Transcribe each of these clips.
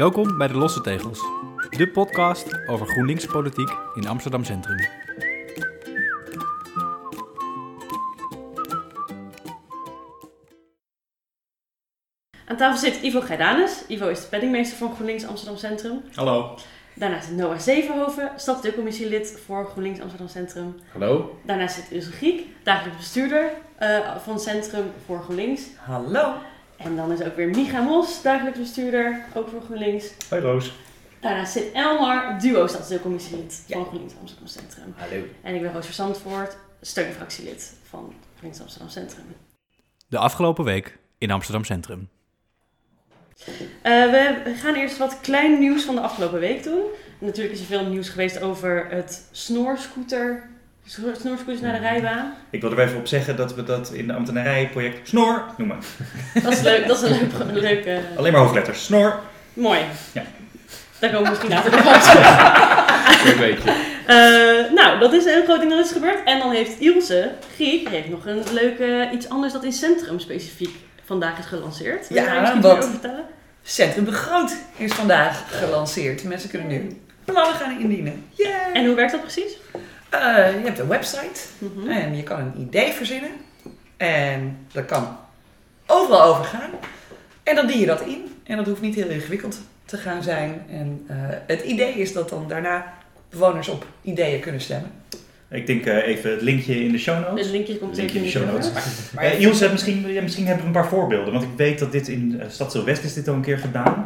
Welkom bij de Losse Tegels, de podcast over GroenLinks politiek in Amsterdam Centrum. Aan tafel zit Ivo Geidanus. Ivo is de penningmeester van GroenLinks Amsterdam Centrum. Hallo. Daarnaast zit Noah Zevenhoven, stadsdeelcommissielid voor GroenLinks Amsterdam Centrum. Hallo. Daarnaast zit Ilse Giek, dagelijks bestuurder eh, van Centrum voor GroenLinks. Hallo. En dan is ook weer Micha Mos, dagelijks bestuurder, ook voor GroenLinks. Hoi Roos. Daarnaast zit Elmar, duo stadsdeelcommissielid Ja. van GroenLinks Amsterdam Centrum. Hallo. En ik ben Roos Verzandvoort, steunfractielid van GroenLinks Amsterdam Centrum. De afgelopen week in Amsterdam Centrum. Eh, we gaan eerst wat klein nieuws van de afgelopen week doen. Natuurlijk is er veel nieuws geweest over het snoorscooter, sno- snoorscooters naar de rijbaan. Ik wil er even op zeggen dat we dat in de ambtenarijproject snor noemen. Dat is leuk, dat is een leuk, een leuke... Alleen maar hoofdletters. Snor. Mooi. Ja. Daar komen we misschien later nog op terug. Leuk weetje. Eh, nou, dat is een groot ding dat is gebeurd. En dan heeft Ilse Giek heeft nog een leuke iets anders dat in Centrum specifiek vandaag is gelanceerd. Wil je Ja, wat? meer over vertellen? Centrum Begroot is vandaag gelanceerd. Mensen kunnen nu plannen gaan indienen. Yeah. En hoe werkt dat precies? Eh, je hebt een website Mhm. en je kan een idee verzinnen. En dat kan overal over gaan. En dan dien je dat in. En dat hoeft niet heel ingewikkeld te gaan zijn. En eh, het idee is dat dan daarna bewoners op ideeën kunnen stemmen. Ik denk eh, even het linkje in de show notes. Het linkje komt Linkje in de show notes. Maar Ilse, misschien, misschien hebben we een paar voorbeelden. Want ik weet dat dit in uh, Stad West is dit al een keer gedaan.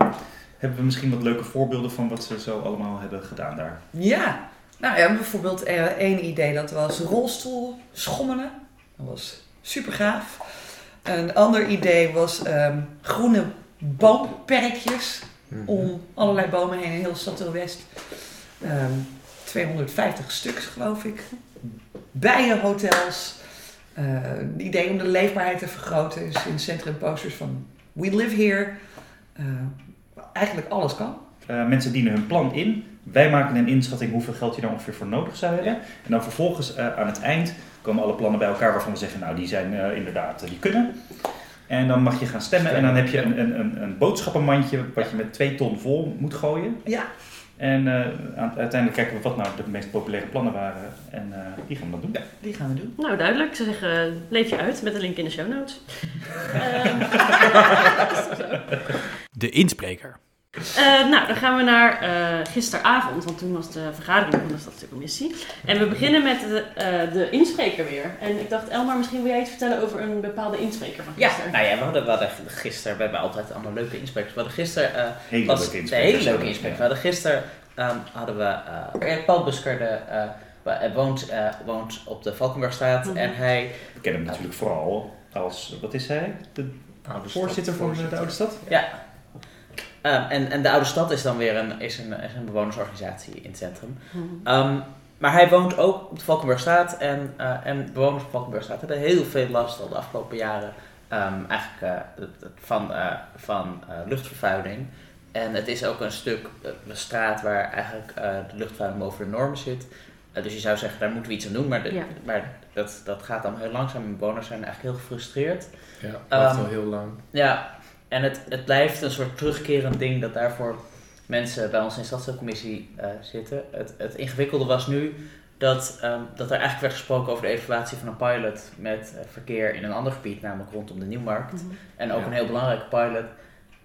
Hebben we misschien wat leuke voorbeelden van wat ze zo allemaal hebben gedaan daar? Ja, nou ja, bijvoorbeeld eh, één idee dat was rolstoel schommelen. Dat was super gaaf. Een ander idee was ehm, groene boomperkjes om allerlei bomen heen in heel Stad West. Ehm 250 stuks geloof ik. Bijenhotels. Eh, een idee om de leefbaarheid te vergroten is in het centrum posters van We Live Here. Eh, eigenlijk alles kan. Eh, mensen dienen hun plan in. Wij maken een inschatting hoeveel geld je daar ongeveer voor nodig zou hebben. En dan vervolgens eh, aan het eind komen alle plannen bij elkaar waarvan we zeggen, nou die zijn eh, inderdaad, eh, die kunnen. En dan mag je gaan stemmen en dan heb je een, een, een, een boodschappenmandje wat je met twee ton vol moet gooien. Ja, En eh, uiteindelijk kijken we wat nou de meest populaire plannen waren en eh, die gaan we dan doen. die gaan we doen. Nou, duidelijk. Ik zou zeggen, leef je uit met de link in de show notes. Ehm, De inspreker. Eh, nou, dan gaan we naar eh, gisteravond, want toen was de vergadering van de stadscommissie. En we beginnen met de, eh, de inspreker weer. En ik dacht, Elmar, misschien wil jij iets vertellen over een bepaalde inspreker van Ja, gisteren. nou ja, we hadden, we hadden gisteren, we hebben altijd allemaal leuke insprekers. We hadden gisteren, eh, Hele was leuke een insprekers. hele leuke inspreker. We hadden gisteren, ehm, hadden we, eh, Paul Busker, de, woont, eh, woont op de Valkenburgstraat Mhm. en hij, We kennen hem natuurlijk vooral als, wat is hij? De voorzitter van de Oude Stad? ja, Ehm, en, en de Oude Stad is dan weer een, is een, is een bewonersorganisatie in het centrum. Mhm. Ehm, maar hij woont ook op de Valkenburgstraat en, eh, en bewoners de Valkenburgstraat hebben heel veel last al de afgelopen jaren ehm, eigenlijk, eh, van, eh, van eh, luchtvervuiling. En het is ook een stuk, een straat waar eigenlijk eh, de luchtvervuiling boven de normen zit. Dus je zou zeggen, daar moeten we iets aan doen, maar, de- Ja. maar dat, dat gaat allemaal heel langzaam en bewoners zijn eigenlijk heel gefrustreerd. Ja, wacht Ehm, al heel lang. Ja, en het, het blijft een soort terugkerend ding dat daarvoor mensen bij ons in de stadsdeelcommissie eh, zitten. Het, het ingewikkelde was nu dat, ehm, dat er eigenlijk werd gesproken over de evaluatie van een pilot met eh, verkeer in een ander gebied, namelijk rondom de Nieuwmarkt. Mhm. En ook Ja. een heel belangrijke pilot.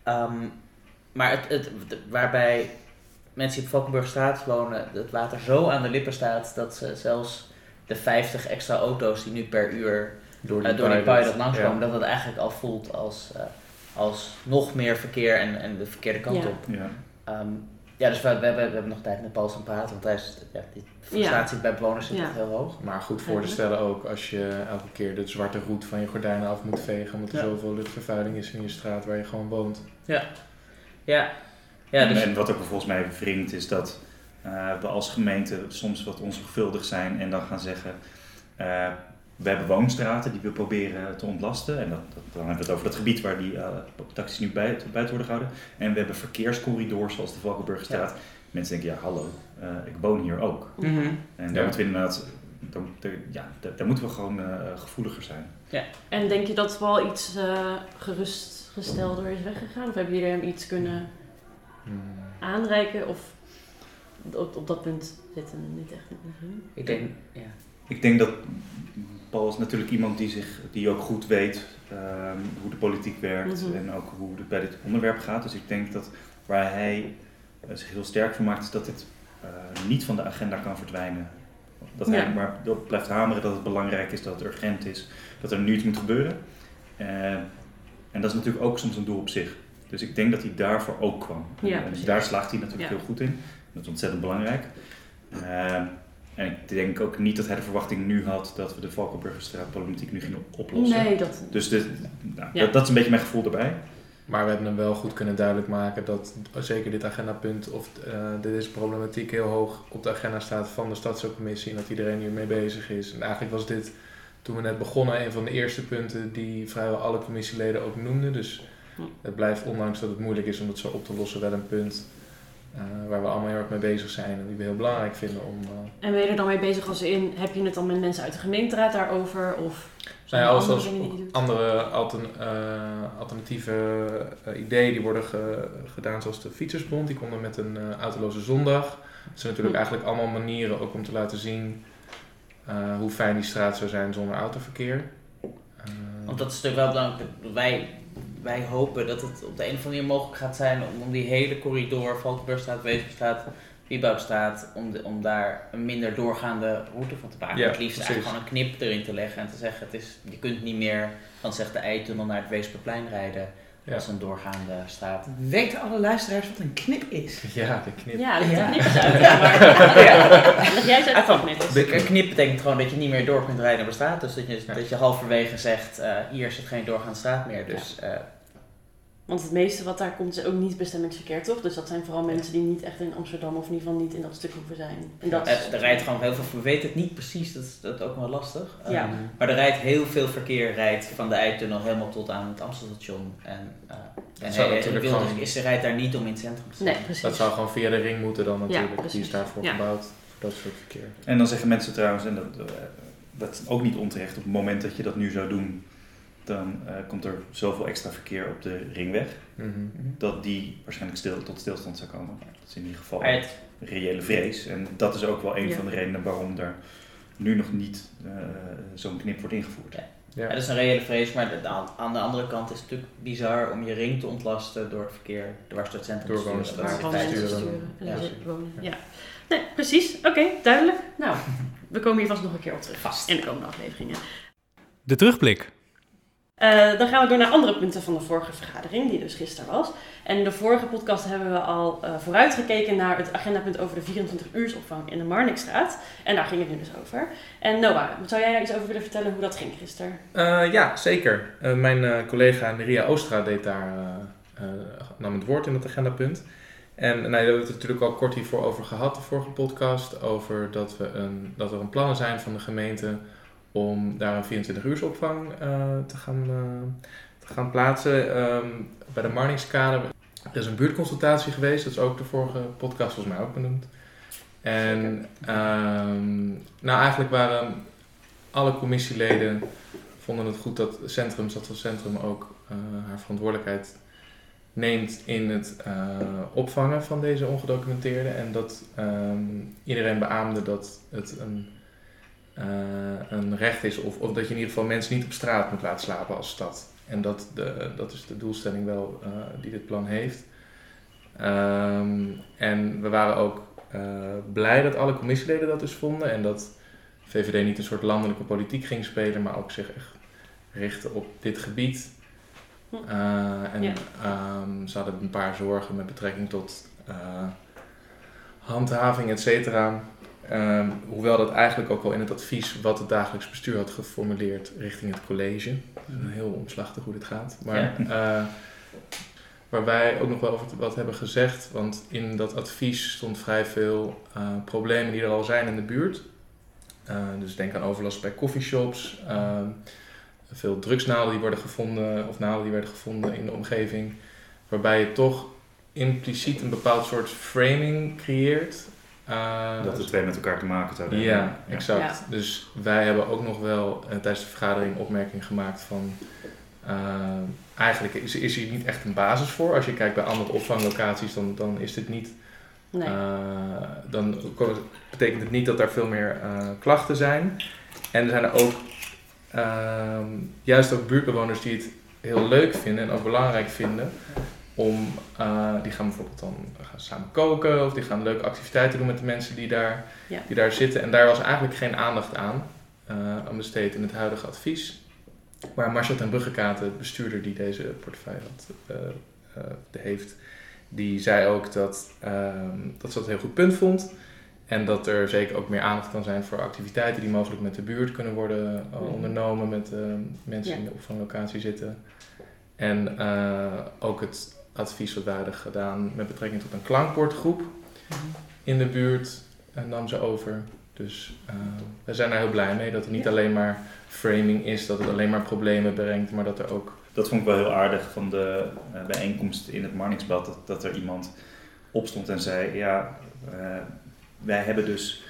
Ehm, maar het, het, waarbij mensen die op Valkenburgstraat wonen, het water zo aan de lippen staat dat ze zelfs de 50 extra auto's die nu per uur Door eh, door die pilot langskomen, Ja. dat het eigenlijk al voelt als, eh, als nog meer verkeer en, en de verkeerde kant Ja. op. Ja. Ehm, ja, dus we, we, hebben, we hebben nog tijd met Paul gaan praten, want hij is, ja, die frustratie bij bewoners zit Ja. echt heel hoog. Maar goed voor te stellen ook als je elke keer de zwarte roet van je gordijnen af moet vegen. Omdat er Ja. zoveel luchtvervuiling is in je straat waar je gewoon woont. Ja, ja en, dus, en wat ook volgens mij wringt is dat eh, we als gemeente soms wat onzorgvuldig zijn en dan gaan zeggen... eh, we hebben woonstraten die we proberen te ontlasten. En dat, dat- dan hebben we het over dat gebied waar die uh, taxis nu buiten, buiten worden gehouden. En we hebben verkeerscorridors zoals de Valkenburgerstraat. Mensen denken, ja hallo, eh, ik woon hier ook. Mhm. En daar Ja. moeten we inderdaad, daar, daar- ja, daar, daar moeten we gewoon eh, gevoeliger zijn. En denk je dat wel iets eh gerustgestelder is weggegaan? Of hebben jullie hem iets kunnen Hmm. aanreiken? Of op, op dat punt zitten we niet echt in. Ik denk, ja. Ik denk dat Paul is natuurlijk iemand die, zich, die ook goed weet ehm, hoe de politiek werkt Mhm. en ook hoe het bij dit onderwerp gaat. Dus ik denk dat waar hij eh, zich heel sterk voor maakt, is dat dit eh, niet van de agenda kan verdwijnen. Dat hij Ja. maar blijft hameren dat het belangrijk is, dat het urgent is, dat er nu iets moet gebeuren. Eh, en dat is natuurlijk ook soms een doel op zich. Dus ik denk dat hij daarvoor ook kwam. Ja, en precies. daar slaagt hij natuurlijk Ja. heel goed in. Dat is ontzettend belangrijk. Eh, en ik denk ook niet dat hij de verwachting nu had dat we de Valkenburgerstraat problematiek nu gingen oplossen. Nee, dat. Dus dit, nou, Ja. dat, dat is een beetje mijn gevoel erbij. Maar we hebben hem wel goed kunnen duidelijk maken dat zeker dit agendapunt of eh, deze problematiek heel hoog op de agenda staat van de stadscommissie en dat iedereen hiermee bezig is. En eigenlijk was dit, toen we net begonnen, een van de eerste punten die vrijwel alle commissieleden ook noemden. Dus het blijft, ondanks dat het moeilijk is om het zo op te lossen, wel een punt eh, waar we allemaal heel erg mee bezig zijn en die we heel belangrijk vinden om... eh, En ben je er dan mee bezig als in, heb je het dan met mensen uit de gemeenteraad daarover? Of zijn Nou ja, er als, andere altern- eh, alternatieve ideeën die worden ge- gedaan, zoals de Fietsersbond, die komt dan met een eh, autoloze zondag. Dat zijn natuurlijk Hm. eigenlijk allemaal manieren ook om te laten zien eh, hoe fijn die straat zou zijn zonder autoverkeer. Eh, Want dat is natuurlijk wel belangrijk. Wij, wij hopen dat het op de een of andere manier mogelijk gaat zijn om, om die hele corridor, Valkenburgstraat, Weesperstraat, Wieboudstraat, om, de, om daar een minder doorgaande route van te maken. Ja, het liefst precies. eigenlijk gewoon een knip erin te leggen en te zeggen, het is, je kunt niet meer van zeg de Eitunnel naar het Weesperplein rijden Ja. als een doorgaande straat. Weten alle luisteraars wat een knip is? ja, de knip. Ja, leg Ja. de knippers uit. Ja, maar, leg jij eens uit de knippers. Be- Een knip betekent gewoon dat je niet meer door kunt rijden op de straat. Dus dat je, Ja. dat je halverwege zegt, eh, hier zit geen doorgaande straat meer. Dus eh, Want het meeste wat daar komt is ook niet bestemmingsverkeer, toch? Dus dat zijn vooral mensen die niet echt in Amsterdam of in ieder geval niet in dat stuk hoeven zijn. En dat eh, er rijdt gewoon heel veel, we weten het niet precies, dat is, dat is ook wel lastig. Eh, Ja. Maar er rijdt heel veel verkeer rijdt van de Eitunnel helemaal tot aan het Amstelstation. En, eh en zou natuurlijk gewoon- is, ze rijdt daar niet om in het centrum te staan. Nee, precies. Dat zou gewoon via de ring moeten dan natuurlijk. die is daarvoor Ja. gebouwd, voor dat soort verkeer. En dan zeggen mensen trouwens, en dat, eh, dat is ook niet onterecht, op het moment dat je dat nu zou doen, dan eh, komt er zoveel extra verkeer op de ringweg, Mhm. dat die waarschijnlijk stil, tot stilstand zou komen. Dat is in ieder geval een reële vrees. En dat is ook wel een Ja. van de redenen waarom er nu nog niet eh, zo'n knip wordt ingevoerd. Ja. Ja. ja, dat is een reële vrees, maar aan, de andere kant is het natuurlijk bizar om je ring te ontlasten door het verkeer dwars door het centrum Door te sturen. Sturen. En Ja. Ja. Nee, precies. Oké, duidelijk. Nou, we komen hier vast nog een keer op terug. Vast. In de komende afleveringen. De terugblik. Eh, dan gaan we door naar andere punten van de vorige vergadering, die dus gisteren was. En in de vorige podcast hebben we al eh, vooruitgekeken naar het agendapunt over de 24-uursopvang in de Marnixstraat. En daar ging het nu dus over. En Noah, zou jij daar iets over willen vertellen hoe dat ging gisteren? Eh, ja, zeker. Mijn collega Neria Oostra deed daar, nam het woord in het agendapunt. En nou, daar hebben het natuurlijk al kort hiervoor over gehad, de vorige podcast. Over dat, we een, dat er een plannen zijn van de gemeente om daar een 24-uursopvang eh, te, gaan, eh, te gaan plaatsen. Ehm, bij de Marningskade er is een buurtconsultatie geweest. Dat is ook de vorige podcast volgens mij ook benoemd. En ehm, nou, eigenlijk waren alle commissieleden vonden het goed dat het centrum, Stadscentrum ook eh, haar verantwoordelijkheid neemt in het opvangen van deze ongedocumenteerden. En dat ehm, iedereen beaamde dat het een, eh, een recht is, of, of dat je in ieder geval mensen niet op straat moet laten slapen als stad. En dat, de, dat is de doelstelling wel eh, die dit plan heeft. Ehm, en we waren ook eh, blij dat alle commissieleden dat dus vonden. En dat VVD niet een soort landelijke politiek ging spelen, maar ook zich echt richtte op dit gebied. Hm. En Ja. ehm, ze hadden een paar zorgen met betrekking tot handhaving, et cetera. Ehm, hoewel dat eigenlijk ook wel in het advies wat het dagelijks bestuur had geformuleerd richting het college. Heel omslachtig hoe dit gaat. Maar eh, waar wij ook nog wel over wat hebben gezegd, want in dat advies stond vrij veel eh, problemen die er al zijn in de buurt. Eh, dus denk aan overlast bij coffeeshops, ehm, veel drugsnaalden die worden gevonden, of naalden die werden gevonden in de omgeving, waarbij je toch impliciet een bepaald soort framing creëert. Eh, Dat de twee met elkaar te maken zouden ja, exact. Ja. Dus wij hebben ook nog wel eh, tijdens de vergadering opmerking gemaakt van... eh, eigenlijk is, is hier niet echt een basis voor. Als je kijkt bij andere opvanglocaties, dan, dan is dit niet. Nee. eh, dan betekent het niet dat er veel meer eh, klachten zijn. En er zijn er ook ehm, juist ook buurtbewoners die het heel leuk vinden en ook belangrijk vinden om, eh, die gaan bijvoorbeeld dan gaan samen koken of die gaan leuke activiteiten doen met de mensen die daar, Ja. die daar zitten. En daar was eigenlijk geen aandacht aan, eh aan besteed in het huidige advies. Maar Marcel ten Bruggekaten, de bestuurder die deze portefeuille had, eh, heeft, die zei ook dat, ehm, dat ze dat een heel goed punt vond. En dat er zeker ook meer aandacht kan zijn voor activiteiten die mogelijk met de buurt kunnen worden eh, ondernomen met mensen Ja. die in de opvanglocatie zitten. En ook het advies hadden gedaan met betrekking tot een klankbordgroep in de buurt eh, nam ze over. Dus eh, we zijn daar heel blij mee dat het niet Ja. alleen maar framing is, dat het alleen maar problemen brengt, maar dat er ook Dat vond ik wel heel aardig van de eh, bijeenkomst in het Marnixblad. Dat, dat er iemand opstond en zei: Ja, eh, wij hebben dus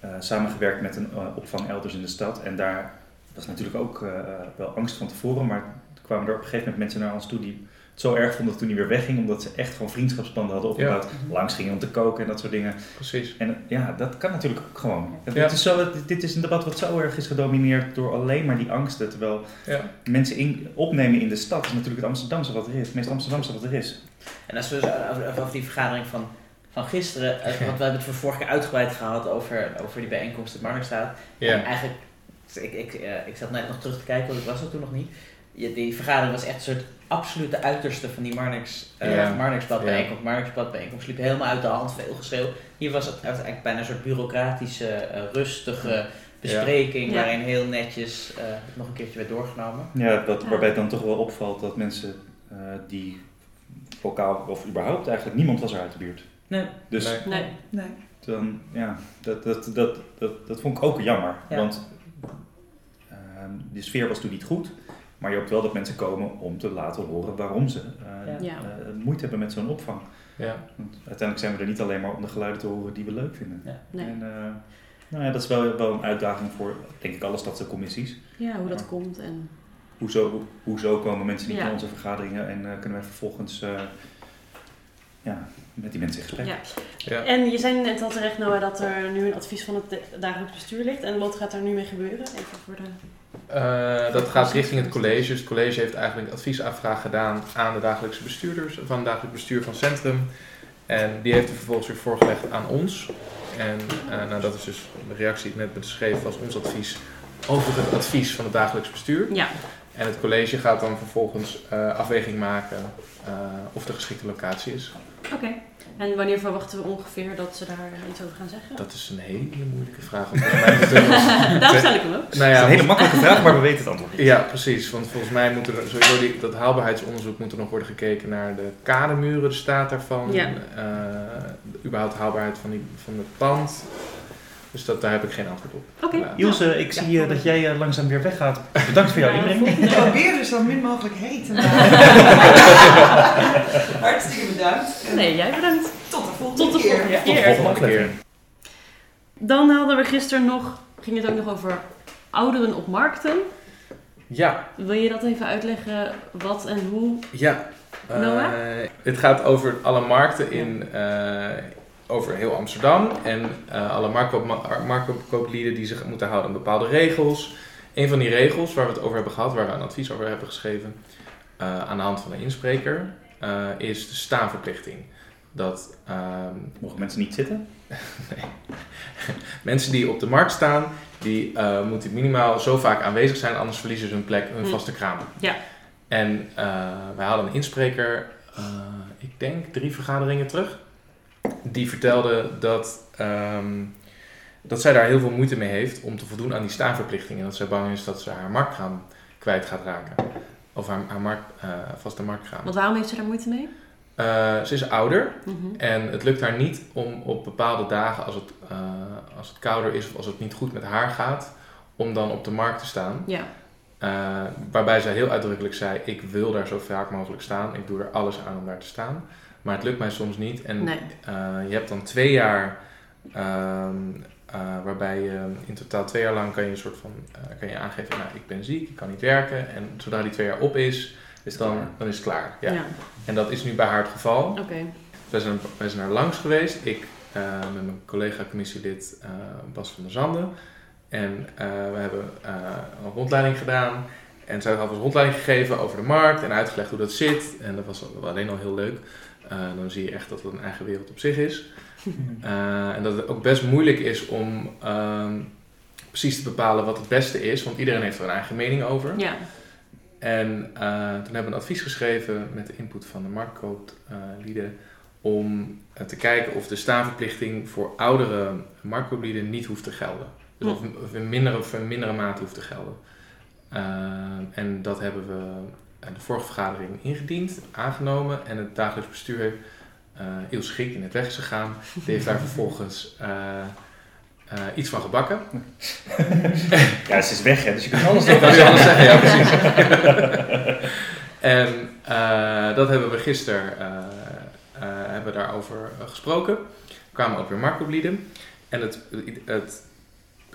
eh, samengewerkt met een opvang elders in de stad. En daar was natuurlijk ook eh, wel angst van tevoren. Maar er kwamen er op een gegeven moment mensen naar ons toe die zo erg vonden dat toen hij weer wegging. Omdat ze echt gewoon vriendschapsbanden hadden opgebouwd. Langs gingen om te koken en dat soort dingen. precies. En ja, dat kan natuurlijk ook gewoon. Het Ja. is zo, dit- dit is een debat wat zo erg is gedomineerd door alleen maar die angsten. Terwijl Ja. mensen in, opnemen in de stad is natuurlijk het Amsterdamse wat er is. Het meest Amsterdamse wat er is. En als we over, die vergadering van, van gisteren, eh, want we hebben het voor vorige keer uitgebreid gehad over, over die bijeenkomst in Marnixstraat. En Ja, eigenlijk, ik, ik, eh, ik zat net nog terug te kijken, want ik was er toen nog niet. Je- Die vergadering was echt een soort absolute uiterste van die Marnix, eh Ja. Marnixblad bijeenkomst. Marnixblad bijeenkomst liep helemaal uit de hand, veel geschreeuw. Hier was het eigenlijk bijna een soort bureaucratische, eh, rustige bespreking, Ja. waarin heel netjes eh, het nog een keertje werd doorgenomen. Ja, wat, Ja. waarbij het dan toch wel opvalt dat mensen eh, die lokaal, of überhaupt eigenlijk niemand was er uit de buurt. Nee. Dus Nee. Nee. Dan, ja, dat, dat, dat, dat, dat vond ik ook jammer. Ja. Want ehm, de sfeer was toen niet goed. Maar je hoopt wel dat mensen komen om te laten horen waarom ze eh, Ja. Ja. eh, moeite hebben met zo'n opvang. ja. Want uiteindelijk zijn we er niet alleen maar om de geluiden te horen die we leuk vinden. Nee. En, eh, nou ja, dat is wel, wel een uitdaging voor, denk ik, alle stadscommissies. Ja, hoe dat komt en... Hoezo, hoezo komen mensen niet Ja. naar onze vergaderingen en eh, kunnen wij vervolgens eh, ja, met die mensen in gesprek? Ja. Ja. En je zei net al terecht, Noah, dat er nu een advies van het dagelijks bestuur ligt. En wat gaat er nu mee gebeuren? Even voor de... Eh, dat gaat richting het college. Dus het college heeft eigenlijk een adviesafvraag gedaan aan de dagelijkse bestuurders, van het dagelijks bestuur van Centrum. En die heeft het vervolgens weer voorgelegd aan ons. En eh, nou, dat is dus de reactie die ik net beschreven als ons advies over het advies van het dagelijks bestuur. Ja, En het college gaat dan vervolgens eh, afweging maken eh, of de geschikte locatie is. oké. En wanneer verwachten we ongeveer dat ze daar eh, iets over gaan zeggen? Dat is een hele moeilijke vraag. Daarom stel ik hem ook. nou Dat is ja, een hele makkelijke vraag, maar we weten het antwoord. Ja, precies. Want volgens mij moet er sowieso die, dat haalbaarheidsonderzoek moet er nog worden gekeken naar de kademuren, de staat daarvan. Ja. eh, de überhaupt haalbaarheid van, die, van het pand. Dus dat, daar heb ik geen antwoord op. Oké. Ilse, ik Ja. zie eh, dat jij eh, langzaam weer weggaat. Bedankt voor jouw Ja, inbreng. volgende- Probeer dus zo min mogelijk heet te maken. Hartstikke bedankt. Nee, jij bedankt. Tot de volgende Tot de keer. volgende Tot de volgende keer. Dan hadden we gisteren nog, ging het ook nog over ouderen op markten. Ja, Wil je dat even uitleggen, wat en hoe? ja. Noah? Eh, het gaat over alle markten in, eh, over heel Amsterdam. En eh, alle marktkoop- marktkooplieden die zich moeten houden aan bepaalde regels. Een van die regels waar we het over hebben gehad, waar we een advies over hebben geschreven, eh, aan de hand van een inspreker, eh, is de staanverplichting. Dat ehm, Mogen mensen niet zitten? mensen die op de markt staan, die eh, moeten minimaal zo vaak aanwezig zijn, anders verliezen ze hun plek, hun Hm. vaste kraam. Ja. En eh, wij hadden een inspreker, eh, ik denk drie vergaderingen terug, die vertelde dat, ehm, dat zij daar heel veel moeite mee heeft om te voldoen aan die staanverplichting. En dat zij bang is dat ze haar marktkraam kwijt gaat raken. Of haar, haar markt, eh, vaste marktkraam. Want waarom heeft ze daar moeite mee? Eh, ze is ouder, Mhm. en het lukt haar niet om op bepaalde dagen, als het, eh, als het kouder is of als het niet goed met haar gaat, om dan op de markt te staan. Ja, waarbij zij heel uitdrukkelijk zei: Ik wil daar zo vaak mogelijk staan. Ik doe er alles aan om daar te staan. Maar het lukt mij soms niet. En Nee. eh, je hebt dan twee jaar ehm, eh, waarbij je in totaal twee jaar lang kan je, een soort van, eh, kan je aangeven, nou ik ben ziek, ik kan niet werken. En zodra die twee jaar op is, Is dan, klaar? dan is het klaar. Ja. Ja, En dat is nu bij haar het geval. oké. Wij zijn, wij zijn er langs geweest. Ik met mijn collega-commissielid eh, Bas van der Zanden. En we hebben een rondleiding gedaan. En zij had ons een rondleiding gegeven over de markt en uitgelegd hoe dat zit. En dat was al- alleen al heel leuk. Eh, dan zie je echt dat het een eigen wereld op zich is. Eh, en dat het ook best moeilijk is om ehm, precies te bepalen wat het beste is. Want iedereen heeft er een eigen mening over. Ja, En eh, toen hebben we een advies geschreven met de input van de marktkooplieden om te kijken of de staanverplichting voor oudere marktkooplieden niet hoeft te gelden. Dus of, of in mindere, of in mindere mate hoeft te gelden. En dat hebben we de vorige vergadering ingediend, aangenomen. En het dagelijks bestuur heeft eh heel schik in het weg is gegaan. Die heeft daar vervolgens eh, eh, iets van gebakken. Ja, ze is weg, hè, dus je kunt alles je alles zeggen, ja precies. en eh, dat hebben we gisteren eh, eh, hebben we daarover eh, gesproken. Er kwamen ook weer marktoplieden. En het, het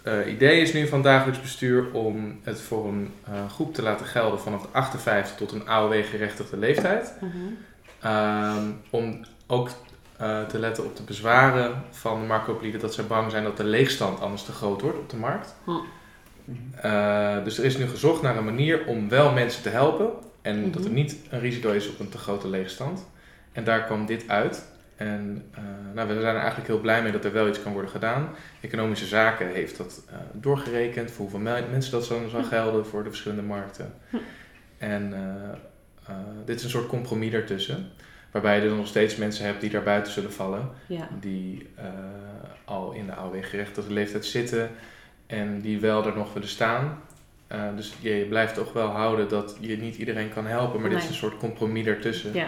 eh, idee is nu van dagelijks bestuur om het voor een eh, groep te laten gelden vanaf de 58 tot een AOW-gerechtigde leeftijd. Mhm. Ehm, om ook eh, te letten op de bezwaren van de marktoplieden dat ze bang zijn dat de leegstand anders te groot wordt op de markt. Dus er is nu gezocht naar een manier om wel mensen te helpen en Mhm. dat er niet een risico is op een te grote leegstand. En daar kwam dit uit. En eh, nou, we zijn er eigenlijk heel blij mee dat er wel iets kan worden gedaan. Economische Zaken heeft dat eh, doorgerekend voor hoeveel me- mensen dat zo zal Hm. gelden voor de verschillende markten. Hm. En eh, dit is een soort compromis ertussen. Waarbij je er nog steeds mensen hebt die daar buiten zullen vallen. Ja. Die al in de AOW-gerechtigde leeftijd zitten. En die wel er nog willen staan. Dus je, je blijft toch wel houden dat je niet iedereen kan helpen. Maar dit is een soort compromis ertussen. ja.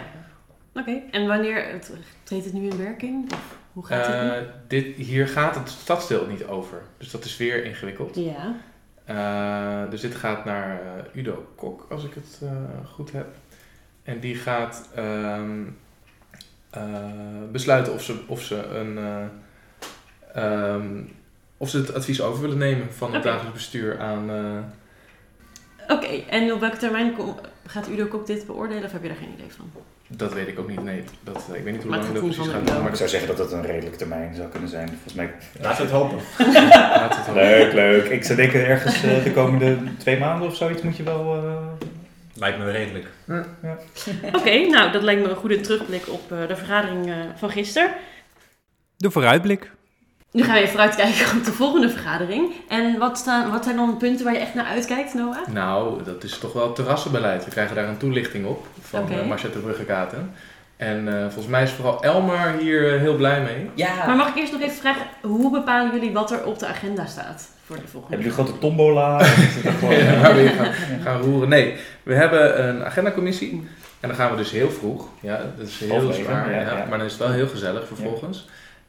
Oké, en wanneer het, treedt het nu in werking? Of hoe gaat het Eh, dit, hier gaat het stadsdeel niet over. Dus dat is weer ingewikkeld. nu? Ja. Eh, dus dit gaat naar eh, Udo Kok, als ik het eh, goed heb. En die gaat ehm, eh, besluiten of ze, of ze een. eh, ehm, of ze het advies over willen nemen van het dagelijks bestuur aan. eh, Oké, en op welke termijn kom- gaat Udo Kok dit beoordelen of heb je daar geen idee van? Dat weet ik ook niet. Nee, dat, ik weet niet hoe Maar lang het dat precies gaat Udo. duren. Maar ik zou zeggen dat het een redelijk termijn zou kunnen zijn. Volgens mij. We het hopen. laat het hopen. Leuk, leuk. Ik zou denken ergens eh, de komende twee maanden of zoiets moet je wel. eh, Lijkt me redelijk. Oké, nou dat lijkt me een goede terugblik op eh, de vergadering eh, van gisteren. De vooruitblik. Nu gaan we even vooruitkijken op de volgende vergadering. En wat, staan, wat zijn dan punten waar je echt naar uitkijkt, Noah? Nou, dat is toch wel het terrassenbeleid. We krijgen daar een toelichting op van okay. Marcia de Bruggekaten. En eh, volgens mij is vooral Elmar hier eh, heel blij mee. Ja, Maar mag ik eerst nog even vragen, hoe bepalen jullie wat er op de agenda staat voor de volgende? Hebben jullie een grote tombola? Ja, eh, waar we hier gaan, gaan roeren. Nee, we hebben een agendacommissie. En dan gaan we dus heel vroeg. Ja, dat is heel zwaar. ja, ja, ja. Maar dan is het wel heel gezellig vervolgens.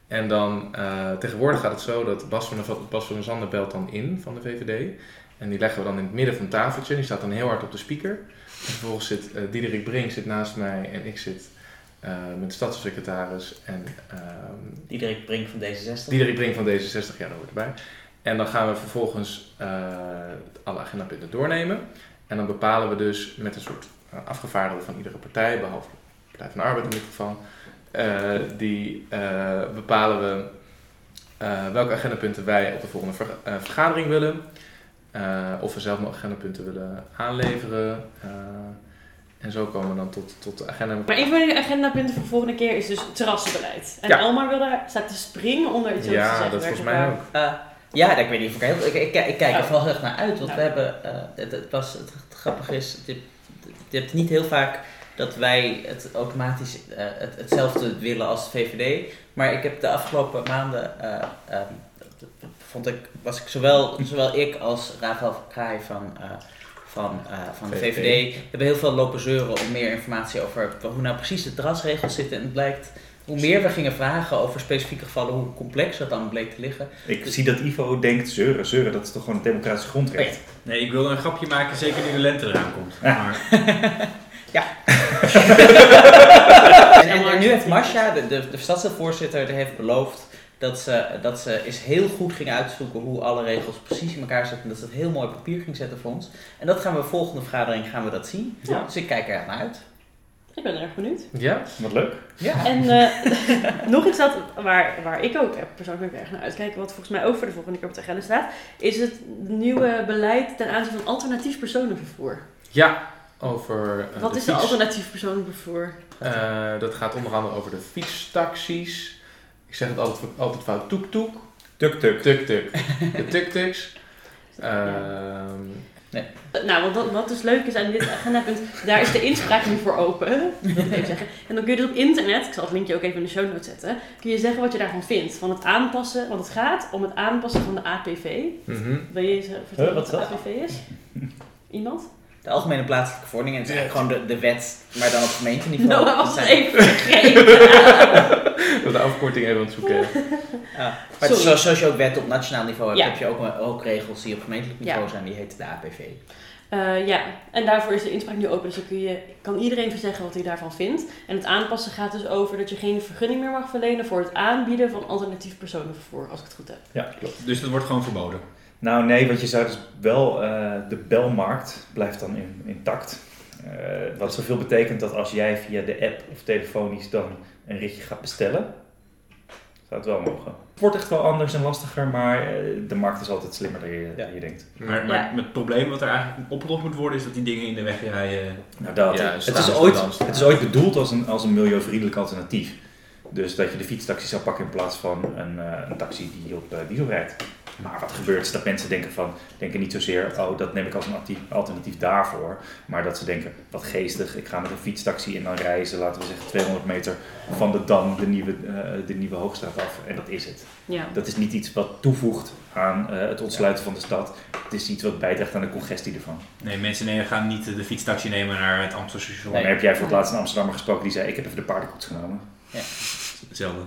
En dan, eh, tegenwoordig gaat het zo dat Bas van, der, Bas van der Zanden belt dan in van de VVD. En die leggen we dan in het midden van het tafeltje. Die staat dan heel hard op de speaker. En vervolgens zit eh, Diederik Brink zit naast mij en ik zit eh, met de stadssecretaris en ehm, Diederik Brink van D66. Diederik Brink van D66, ja, dat hoort erbij. En dan gaan we vervolgens alle agendapunten doornemen. En dan bepalen we dus met een soort uh, afgevaardigde van iedere partij, behalve de Partij van de Arbeid in dit geval, uh, die uh, bepalen we uh, welke agendapunten wij op de volgende ver uh, vergadering willen. Uh, of we zelf nog agendapunten willen aanleveren. Uh, en zo komen we dan tot, tot de agenda. Maar een van de agendapunten voor de volgende keer is dus terrassenbeleid. En Ja. Elmar wil daar, staat te springen onder iets over te Ja, dat volgens mij ook. Uh, ja, ik weet niet of ik heel... Ik, ik, ik kijk er Oh. wel heel erg naar uit, want Ja. we hebben... Uh, het, het, was, het, het grappige is, je, je hebt niet heel vaak dat wij het automatisch uh, het, hetzelfde willen als de VVD. Maar ik heb de afgelopen maanden... Uh, um, vond ik, was ik zowel, zowel ik als Rafael van Kraai van... Uh, van, uh, van de VVD. Hebben heel veel lopen zeuren om meer informatie over hoe nou precies de terrasregels zitten. En het blijkt, hoe meer we gingen vragen over specifieke gevallen, hoe complex dat dan bleek te liggen. Ik zie dat Ivo denkt zeuren. Zeuren, dat is toch gewoon een democratisch grondrecht? Nee, ik wilde een grapje maken, zeker nu de lente eraan komt. Ja. Maar En, en, en nu heeft Marcia, de, de, de stadsdeelvoorzitter, heeft beloofd dat ze, dat ze eens heel goed ging uitzoeken hoe alle regels precies in elkaar zitten. En dat ze het heel mooi op papier ging zetten voor ons. En dat gaan we volgende vergadering gaan we dat zien. Ja. Dus ik kijk er echt naar uit. Ik ben erg benieuwd. Ja? Wat leuk. Ja. En eh, nog iets dat, waar, waar ik ook persoonlijk erg naar uitkijk, wat volgens mij ook voor de volgende keer op de agenda staat, is het nieuwe beleid ten aanzien van alternatief personenvervoer. Ja, over eh, Wat de is de alternatief personenvervoer? Eh, dat gaat onder andere over de fietstaxis. Ik zeg het altijd, altijd fout. Toek-toek. Tuk-tuk. Tuk-tuk. De tuk-tuks. Ehm, Nou, want wat, wat dus leuk is aan dit agendapunt, daar is de inspraak nu voor open. ik zeggen. En dan kun je dus op internet, ik zal het linkje ook even in de show notes zetten, kun je zeggen wat je daarvan vindt. Van het aanpassen, want het gaat om het aanpassen van de APV. mhm. Wil je eens eh, vertellen Huh, wat wat de dat? APV is? Iemand? De Algemene Plaatselijke Verordening. En het is eigenlijk gewoon de, de wet, maar dan op gemeenteniveau. Noah was Dat het zijn- even vergeten. Wil de afkorting even aan het zoeken. Ja. Maar het is zoals, je ook wetten op nationaal niveau hebt, Ja. heb je ook, ook regels die op gemeentelijk niveau Ja. zijn. Die heten de APV. Eh, ja, en daarvoor is de inspraak nu open. Dus dan kun je, kan iedereen zeggen wat hij daarvan vindt. En het aanpassen gaat dus over dat je geen vergunning meer mag verlenen voor het aanbieden van alternatief personenvervoer, als ik het goed heb. Ja, klopt. Dus dat wordt gewoon verboden. Nou nee, want je zou dus wel, eh, de belmarkt blijft dan in, intact. Eh, wat zoveel betekent dat als jij via de app of telefonisch dan een ritje gaat bestellen, zou het wel mogen. Het wordt echt wel anders en lastiger, maar eh, de markt is altijd slimmer dan je, Ja. dan je denkt. Maar, maar Ja. het probleem wat er eigenlijk opgelost moet worden, is dat die dingen in de weg rijden. Nou, dat. Ja, het, is ooit, het is ooit bedoeld als een, als een milieuvriendelijk alternatief. Dus dat je de fietstaxi zou pakken in plaats van een, eh, een taxi die op eh, diesel rijdt. Maar wat gebeurt is dat mensen denken van, denken niet zozeer, oh dat neem ik als een actief- alternatief daarvoor. Maar dat ze denken, wat geestig, ik ga met een fietstaxi en dan reizen, laten we zeggen 200 meter van de Dam, de nieuwe, eh, de nieuwe Hoogstraat af. En dat is het. Ja. Dat is niet iets wat toevoegt aan eh, het ontsluiten van de stad. Het is iets wat bijdraagt aan de congestie ervan. Nee, mensen nee, gaan niet de fietstaxi nemen naar het Amsterdam Maar heb jij voor het laatst een Amsterdammer gesproken die zei, ik heb even de paardenkoets genomen. Hetzelfde.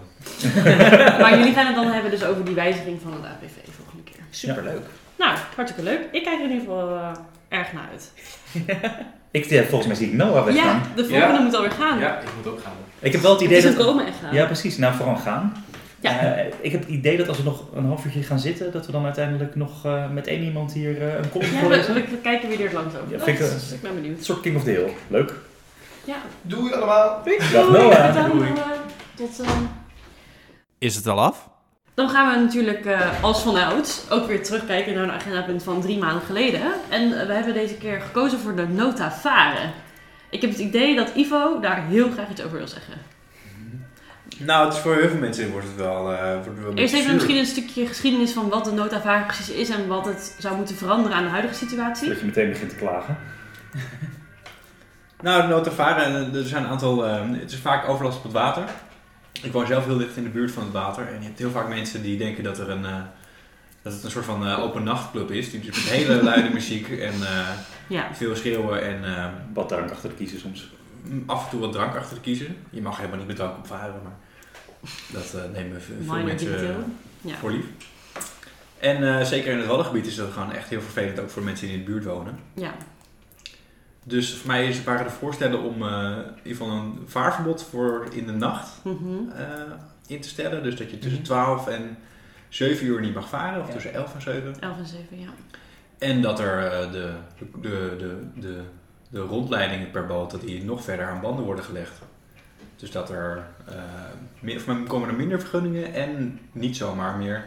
Maar jullie gaan het dan hebben dus over die wijziging van het APV volgende keer. Superleuk. Nou, hartstikke leuk. Ik kijk er in ieder geval eh, erg naar uit. Ik, ja, volgens mij zie ik Noah weggaan. Ja, de volgende Ja. moet alweer gaan. Ja, ik moet ook gaan. Ik heb wel het Het idee is een dat... komen echt gaan. Ja, precies. Nou, vooral gaan. Ja. Eh, ik heb het idee dat als we nog een half uurtje gaan zitten, dat we dan uiteindelijk nog eh, met één iemand hier eh, een column Ja, gaan we, we kijken wie er het langst over Ja, vind ik, eh, Dus ik ben benieuwd. Een soort King of the Hill. Leuk. Ja. Doei allemaal! Dag Doei, Noah. Doei. Tot eh, Is het al af? Dan gaan we natuurlijk eh, als vanouds ook weer terugkijken naar een agendapunt van drie maanden geleden. En eh, we hebben deze keer gekozen voor de nota varen. Ik heb het idee dat Ivo daar heel graag iets over wil zeggen. Nou, het is voor heel veel mensen wordt het wel... eh wordt het wel Eerst even zuur. misschien een stukje geschiedenis van wat de nota varen precies is en wat het zou moeten veranderen aan de huidige situatie. Dat je meteen begint te klagen. Nou, de notavaren, er zijn een aantal... eh, het is vaak overlast op het water. Ik woon zelf heel dicht in de buurt van het water. En je hebt heel vaak mensen die denken dat er een... eh, dat het een soort van eh, open nachtclub is. Die dus met hele luide muziek en eh, Ja, veel schreeuwen en eh, Wat drank achter de kiezen soms. af en toe wat drank achter de kiezen. Je mag helemaal niet met drank op varen, maar dat eh, nemen ve- veel minor mensen. Ja. voor lief. En eh, zeker in het Waddengebied is dat gewoon echt heel vervelend, ook voor mensen die in de buurt wonen. Ja. Dus voor mij is, waren de voorstellen om eh, in ieder geval een vaarverbod voor in de nacht Mhm. eh, in te stellen. Dus dat je tussen Mhm. 12 en 7 uur niet mag varen, of Ja. tussen 11 en 7. 11 en 7, ja. En dat er eh, de, de, de, de, de rondleidingen per boot dat die nog verder aan banden worden gelegd. Dus dat er eh, meer, of men- komen er minder vergunningen en niet zomaar meer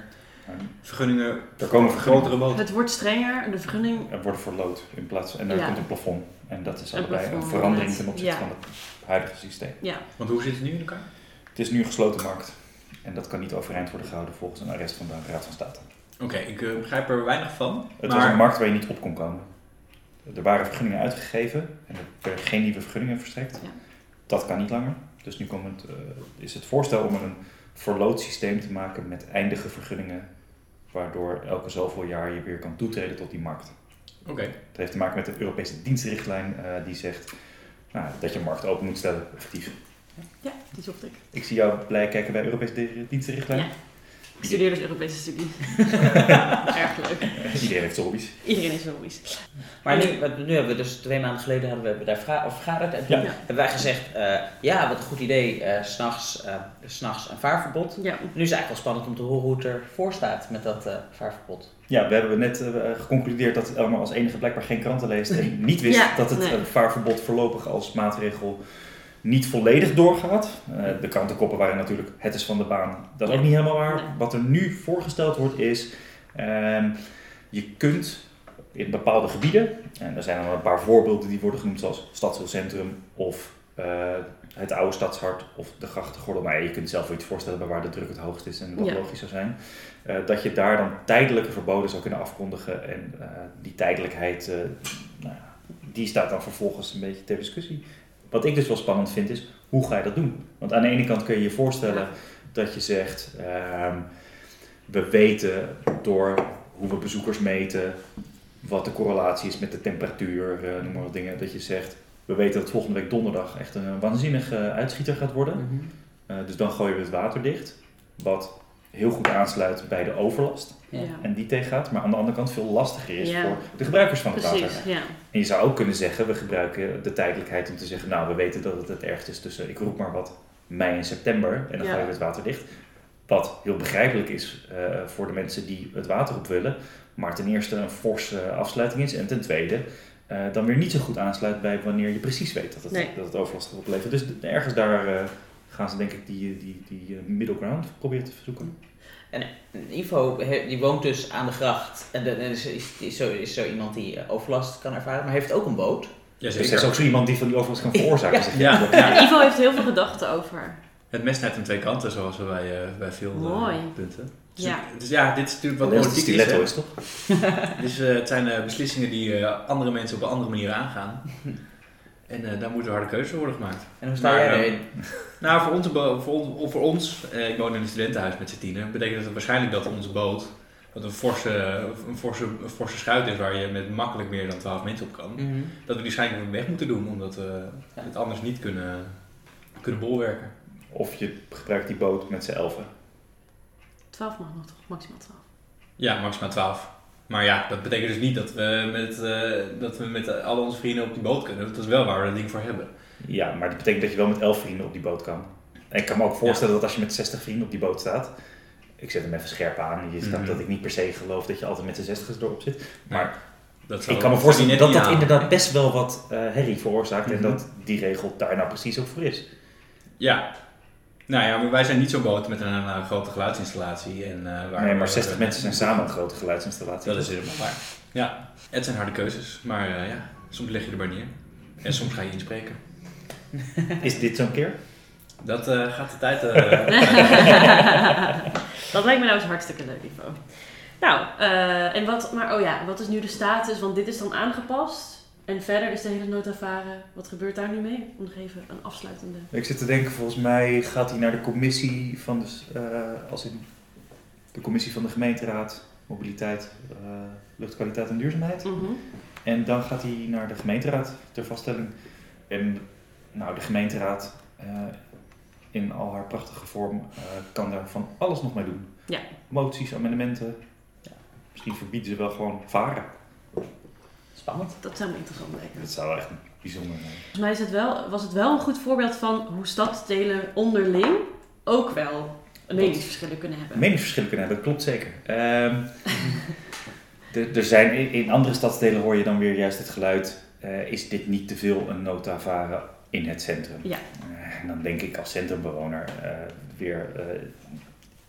vergunningen Er komen voor vergrotere grotere boten. Het wordt strenger, de vergunning. Er wordt verloot in plaats en er Ja. komt een plafond. En dat is allebei een verandering ten opzichte Ja. van het huidige systeem. Ja, Want hoe zit het nu in elkaar? Het is nu een gesloten markt. En dat kan niet overeind worden gehouden volgens een arrest van de Raad van State. Oké, ik eh, begrijp er weinig van. Het maar was een markt waar je niet op kon komen. Er waren vergunningen uitgegeven en er werden geen nieuwe vergunningen verstrekt. Ja. Dat kan niet langer. Dus nu komt het, eh, is het voorstel om er een verlootsysteem te maken met eindige vergunningen, waardoor elke zoveel jaar je weer kan toetreden tot die markt. Oké, Het heeft te maken met de Europese dienstenrichtlijn eh, die zegt nou, dat je markt open moet stellen, effectief. ja, die zocht ik. Ik zie jou blij kijken bij de Europese di- dienstenrichtlijn. Ja. Ik studeer dus Europese studies. Erg leuk. Iedereen heeft zijn hobby's. Iedereen is hobby's. Maar nu, wat- nu hebben we dus twee maanden geleden hadden we daar vergaderd. En toen Ja. hebben wij gezegd, eh, ja, wat een goed idee, eh, s s'nachts eh, s nachts een vaarverbod. Ja. Nu is het eigenlijk wel spannend om te horen hoe het ervoor staat met dat eh, vaarverbod. Ja, we hebben net eh, geconcludeerd dat Elma als enige blijkbaar geen kranten leest en niet wist Ja, dat het nee. eh, vaarverbod voorlopig als maatregel niet volledig doorgaat. Eh, de krantenkoppen waren natuurlijk het is van de baan. Dat is ook niet helemaal waar. Nee. Wat er nu voorgesteld wordt is, ehm, je kunt in bepaalde gebieden, en er zijn een paar voorbeelden die worden genoemd zoals stadsdeelcentrum of het oude stadshart of de grachtengordel. Maar je kunt zelf wel iets voorstellen bij waar de druk het hoogst is en dat Ja. logisch zou zijn. Eh, dat je daar dan tijdelijke verboden zou kunnen afkondigen. En eh, die tijdelijkheid, eh, nou die staat dan vervolgens een beetje ter discussie. Wat ik dus wel spannend vind is, hoe ga je dat doen? Want aan de ene kant kun je je voorstellen dat je zegt, ehm, we weten door hoe we bezoekers meten, wat de correlatie is met de temperatuur, noem maar wat dingen, dat je zegt, we weten dat volgende week donderdag echt een waanzinnige uitschieter gaat worden. Eh, dus dan gooien we het water dicht, wat heel goed aansluit bij de overlast Ja. En die tegengaat, maar aan de andere kant veel lastiger is Ja. voor de gebruikers van het water. Precies, ja. En je zou ook kunnen zeggen, we gebruiken de tijdelijkheid om te zeggen, nou we weten dat het het ergst is tussen, ik roep maar wat, mei en september en dan Ja. gooien we het water dicht. Wat heel begrijpelijk is eh, voor de mensen die het water op willen, maar ten eerste een forse afsluiting is en ten tweede eh, dan weer niet zo goed aansluit bij wanneer je precies weet dat het, Nee. dat het overlast gaat opleveren. Dus ergens daar eh, gaan ze denk ik die, die, die eh, middle ground proberen te verzoeken. Ivo he- die woont dus aan de gracht en, de, en is, is, is zo, is zo iemand die overlast kan ervaren, maar heeft ook een boot. Dus er is ook zo iemand die van die overlast kan veroorzaken. Ja. Ja. En Ivo heeft heel veel gedachten over. Het mes heeft aan twee kanten, zoals we bij, eh, bij veel Mooi. punten. Dus, Ja. dus ja, dit is natuurlijk wat politiek is. stiletto is, toch? Dus eh, het zijn eh, beslissingen die eh, andere mensen op een andere manier aangaan. En eh, daar moeten harde keuzes voor worden gemaakt. En hoe sta jij erin? Nou, voor ons, voor voor ons eh, ik woon in een studentenhuis met z'n tienen, betekent het waarschijnlijk dat onze boot, wat een forse, een, forse, een forse schuit is waar je met makkelijk meer dan 12 mensen op kan, Mhm. dat we die waarschijnlijk weg moeten doen, omdat we Ja. het anders niet kunnen, kunnen bolwerken. Of je gebruikt die boot met z'n elfen. 12 mag nog toch? Maximaal 12. Ja, maximaal 12. Maar ja, dat betekent dus niet dat we met, eh, dat we met al onze vrienden op die boot kunnen. Dat is wel waar we dat ding voor hebben. Ja, maar dat betekent dat je wel met elf vrienden op die boot kan. En ik kan me ook voorstellen dat als je met 60 vrienden op die boot staat. Ik zet hem even scherp aan. Je snapt Mhm. dat ik niet per se geloof dat je altijd met z'n 60 erop zit. Maar Dat zou- ik kan me voorstellen dat dat inderdaad best wel wat eh herrie veroorzaakt. Mhm. En dat die regel daar nou precies ook voor is. Ja. Nou ja, maar wij zijn niet zo'n boot met een, eh, grote geluidsinstallatie. En, eh, waar nee, maar 60 mensen zijn samen een grote geluidsinstallatie. Dat is helemaal waar. Ja, het zijn harde keuzes. Maar eh, ja, soms leg je erbij neer. En soms ga je inspreken. Is dit zo'n keer? Dat eh, gaat de tijd... eh, dat lijkt me nou eens hartstikke leuk, Ivo. Nou, eh, en wat, maar oh ja, wat is nu de status? Want dit is dan aangepast. En verder is de hele nota varen. Wat gebeurt daar nu mee? Om nog even een afsluitende. Ik zit te denken, volgens mij gaat hij naar de commissie van de, eh, als in de commissie van de gemeenteraad, mobiliteit, eh, luchtkwaliteit en duurzaamheid. Mhm. En dan gaat hij naar de gemeenteraad ter vaststelling. En nou, de gemeenteraad eh, in al haar prachtige vorm kan daar van alles nog mee doen. Ja. Moties, amendementen. Misschien verbieden ze wel gewoon varen. Spannend. Dat zou me interessant lijken. Dat zou echt bijzonder zijn. Volgens mij is het wel, was het wel een goed voorbeeld van hoe stadsdelen onderling ook wel meningsverschillen kunnen hebben. Meningsverschillen kunnen hebben, dat klopt zeker. Ehm, er- zijn, in- andere stadsdelen hoor je dan weer juist het geluid, eh, is dit niet te veel een nota varen in het centrum? Ja. Eh, en dan denk ik als centrumbewoner eh, weer,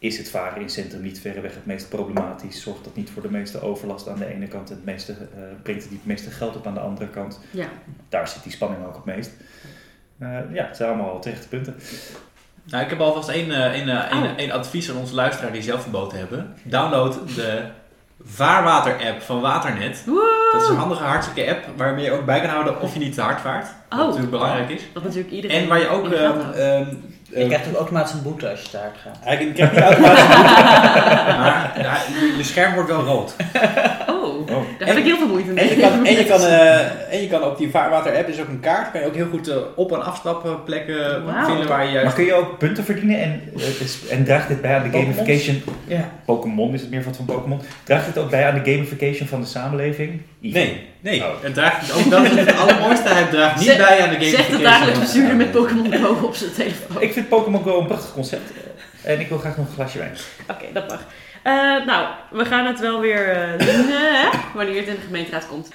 is het varen in het centrum niet verreweg het meest problematisch? Zorgt dat niet voor de meeste overlast aan de ene kant en het meeste, eh, brengt het niet het meeste geld op aan de andere kant? Ja. Daar zit die spanning ook het meest. Eh, ja, het zijn allemaal terechte punten. Nou, ik heb alvast één, eh, één, eh, één, Oh. één advies aan onze luisteraar die zelf een boot hebben. Download de Vaarwater-app van Waternet. Woe! Dat is een handige, hartstikke app waarmee je ook bij kan houden of je niet te hard vaart. Wat Oh. natuurlijk belangrijk is. Wat natuurlijk iedereen. En waar je ook... Je ehm, krijgt ook automatisch een boete als je te hard gaat. Eigenlijk krijg je automatisch maar ja, je, je scherm wordt wel rood. Oh. Daar heb ik heel veel moeite mee. En je kan, en je kan, eh, en je kan op die vaarwater-app, is ook een kaart, kan je ook heel goed eh, op- en afstapplekken Wauw. vinden waar je juist... Maar kun je ook punten verdienen en, eh, is- en draagt dit bij aan de gamification? Ja. Pokémon is het meer van Pokémon. Draagt dit ook bij aan de gamification van de samenleving? Nee, nee. Oh. Het draagt, ook dat is het allermooiste, het draagt niet bij aan de Zegt gamification. de dagelijks van de bestuurder met. Pokémon Go op zijn telefoon. Ik vind Pokémon Go een prachtig concept. eh, En ik wil graag nog een glasje wijn. Oké, dat mag. Eh, nou, we gaan het wel weer eh, doen, hè, wanneer het in de gemeenteraad komt.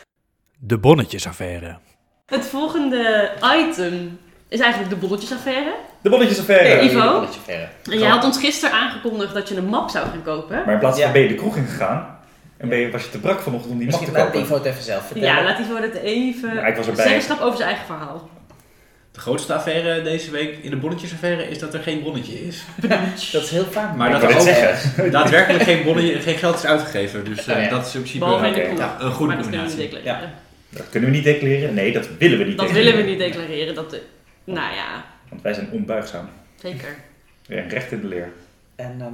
De bonnetjesaffaire. Het volgende item is eigenlijk de bonnetjesaffaire. De bonnetjesaffaire. Hey, Ivo? verre. En jij had ons gisteren aangekondigd dat je een map zou gaan kopen. Maar in plaats van Ja. ben je de kroeg ingegaan en ben je, was je te brak vanochtend om die map te Misschien laat kopen. Ivo het even zelf vertellen. Ja, laat Ivo het even... Ja, ik was erbij. Zeggenschap over zijn eigen verhaal. De grootste affaire deze week in de bonnetjesaffaire is dat er geen bonnetje is. Dat is heel vaak. Maar dat er ook zeggen. daadwerkelijk geen, bonnetje, geen geld is uitgegeven. Dus eh, Oh ja. dat is in principe de oké. kroeg. ja, een goede maar dat kunnen we niet combinatie. declareren. Dat kunnen we niet declareren. Nee, dat willen we niet Dat declareren. willen we niet declareren. Dat, nou ja, Want wij zijn onbuigzaam. zeker. En recht in de leer. En, ehm,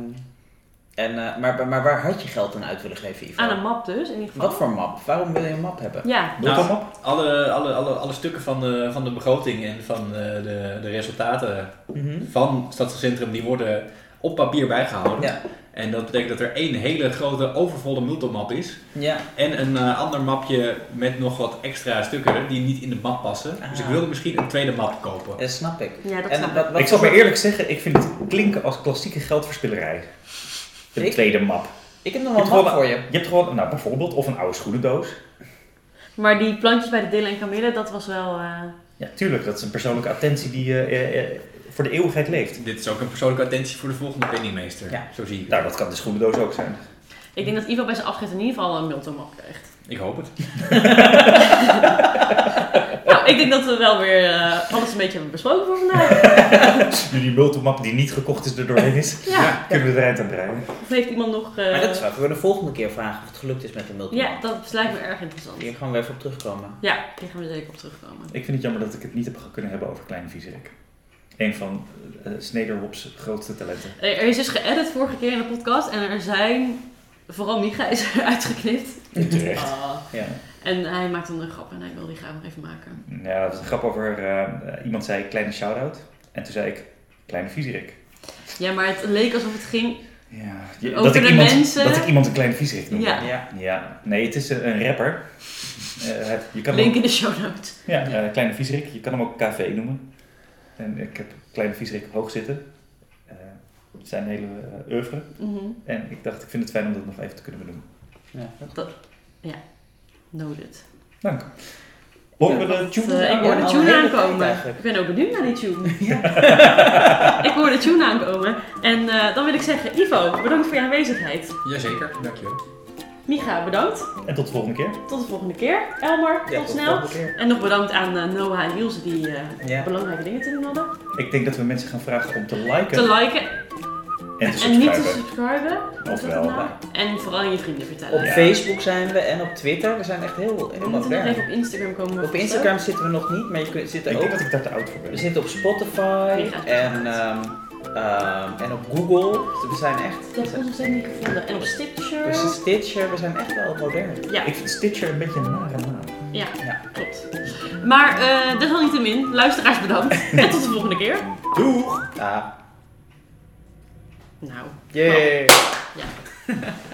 en, eh, maar, maar waar had je geld aan uit willen geven, Ivo? Aan een map dus, in ieder geval. Wat voor map? Waarom wil je een map hebben? Ja, Wilt Nou, map? Alle, alle, alle, alle stukken van de, van de begroting en van eh, de, de resultaten Mhm. van Stadscentrum die worden op papier bijgehouden. Ja. En dat betekent dat er één hele grote overvolle multimap is. Ja. En een eh, ander mapje met nog wat extra stukken die niet in de map passen. Dus ik Ah. wilde misschien een tweede map kopen. Dat snap ik. ja dat En snap ik. wat, wat Ik zal maar eerlijk zeggen, ik vind het klinken als klassieke geldverspillerij. De Ik? tweede map. Ik heb nog Je wel een map gewoon- voor je. Je hebt gewoon, nou bijvoorbeeld, of een oude schoenendoos. Maar die plantjes bij de Dillen en Camille, dat was wel... eh, Ja, tuurlijk, dat is een persoonlijke attentie die eh, voor de eeuwigheid leeft. Dit is ook een persoonlijke attentie voor de volgende penningmeester. Ja. Zo zie ik het. Nou, dat kan de schoenendoos ook zijn. Ik denk dat Ivo bij zijn afscheid in ieder geval een multimap krijgt. Ik hoop het. ik denk dat we wel weer eh, alles een beetje hebben besproken voor vandaag. Nu die multimap die niet gekocht is er doorheen is, Ja. kunnen we er eind aan breien. Of heeft iemand nog... eh, Maar dat is wat. We de volgende keer vragen of het gelukt is met de multimap. Ja, dat lijkt me erg interessant. Hier gaan we even op terugkomen. Ja, hier gaan we zeker op terugkomen. Ik vind het jammer dat ik het niet heb kunnen hebben over Kleine Viezerik. Een van uh, Snederhop's grootste talenten. Er is dus geëdit vorige keer in de podcast en er zijn... Vooral Micha is er uitgeknipt. Terecht. Ah. Ja. En hij maakt dan een grap en hij wil die graag nog even maken. Ja, dat was een grap over... eh, eh, iemand zei kleine shout-out. En toen zei ik Kleine Viezerik. Ja, maar het leek alsof het ging... Ja, je- Over dat, ik de iemand, mensen. dat ik iemand een Kleine Viezerik noemde. Ja. Ja. Ja, nee, het is een, een rapper. Eh, je kan Link ook, in de show notes. ja, eh, Kleine Viezerik. Je kan hem ook KV noemen. En ik heb Kleine Viezerik hoog zitten. Eh, zijn hele eh, oeuvre. Mhm. En ik dacht, ik vind het fijn om dat nog even te kunnen benoemen. Noted. Dank. Horen we de tune? eh, ik hoor de al tune aankomen. Ik ben ook benieuwd naar die tune. ik hoor de tune aankomen. En eh, dan wil ik zeggen, Ivo, bedankt voor je aanwezigheid. Jazeker, dankjewel. Micha, bedankt. En tot de volgende keer. Tot de volgende keer. Elmar, Ja, tot snel. En nog bedankt aan eh, Noah en Ilse die eh, Ja. belangrijke dingen te doen hadden. Ik denk dat we mensen gaan vragen om te liken Te liken en te en niet te subscriben. Wat is dat Ofwel. nou? En vooral aan je vrienden vertellen. Op Ja. Facebook zijn we en op Twitter. We zijn echt heel, We heel modern. even op Instagram komen. Op Instagram zitten we nog niet, maar je kunt, zitten Ik ook, denk dat ik daar te oud voor we ben. zitten op Spotify en, ehm, ehm, en op Google. Dus we zijn echt... Je hebt ons nog steeds niet gevonden. En op Stitcher. We zijn Stitcher, we zijn echt wel modern. Ja, Ik vind Stitcher een beetje een nare naam. ja, Ja. klopt. Maar uh, desalniettemin, luisteraars bedankt. en tot de volgende keer. Doeg! Ah, Nou. yay! Ja.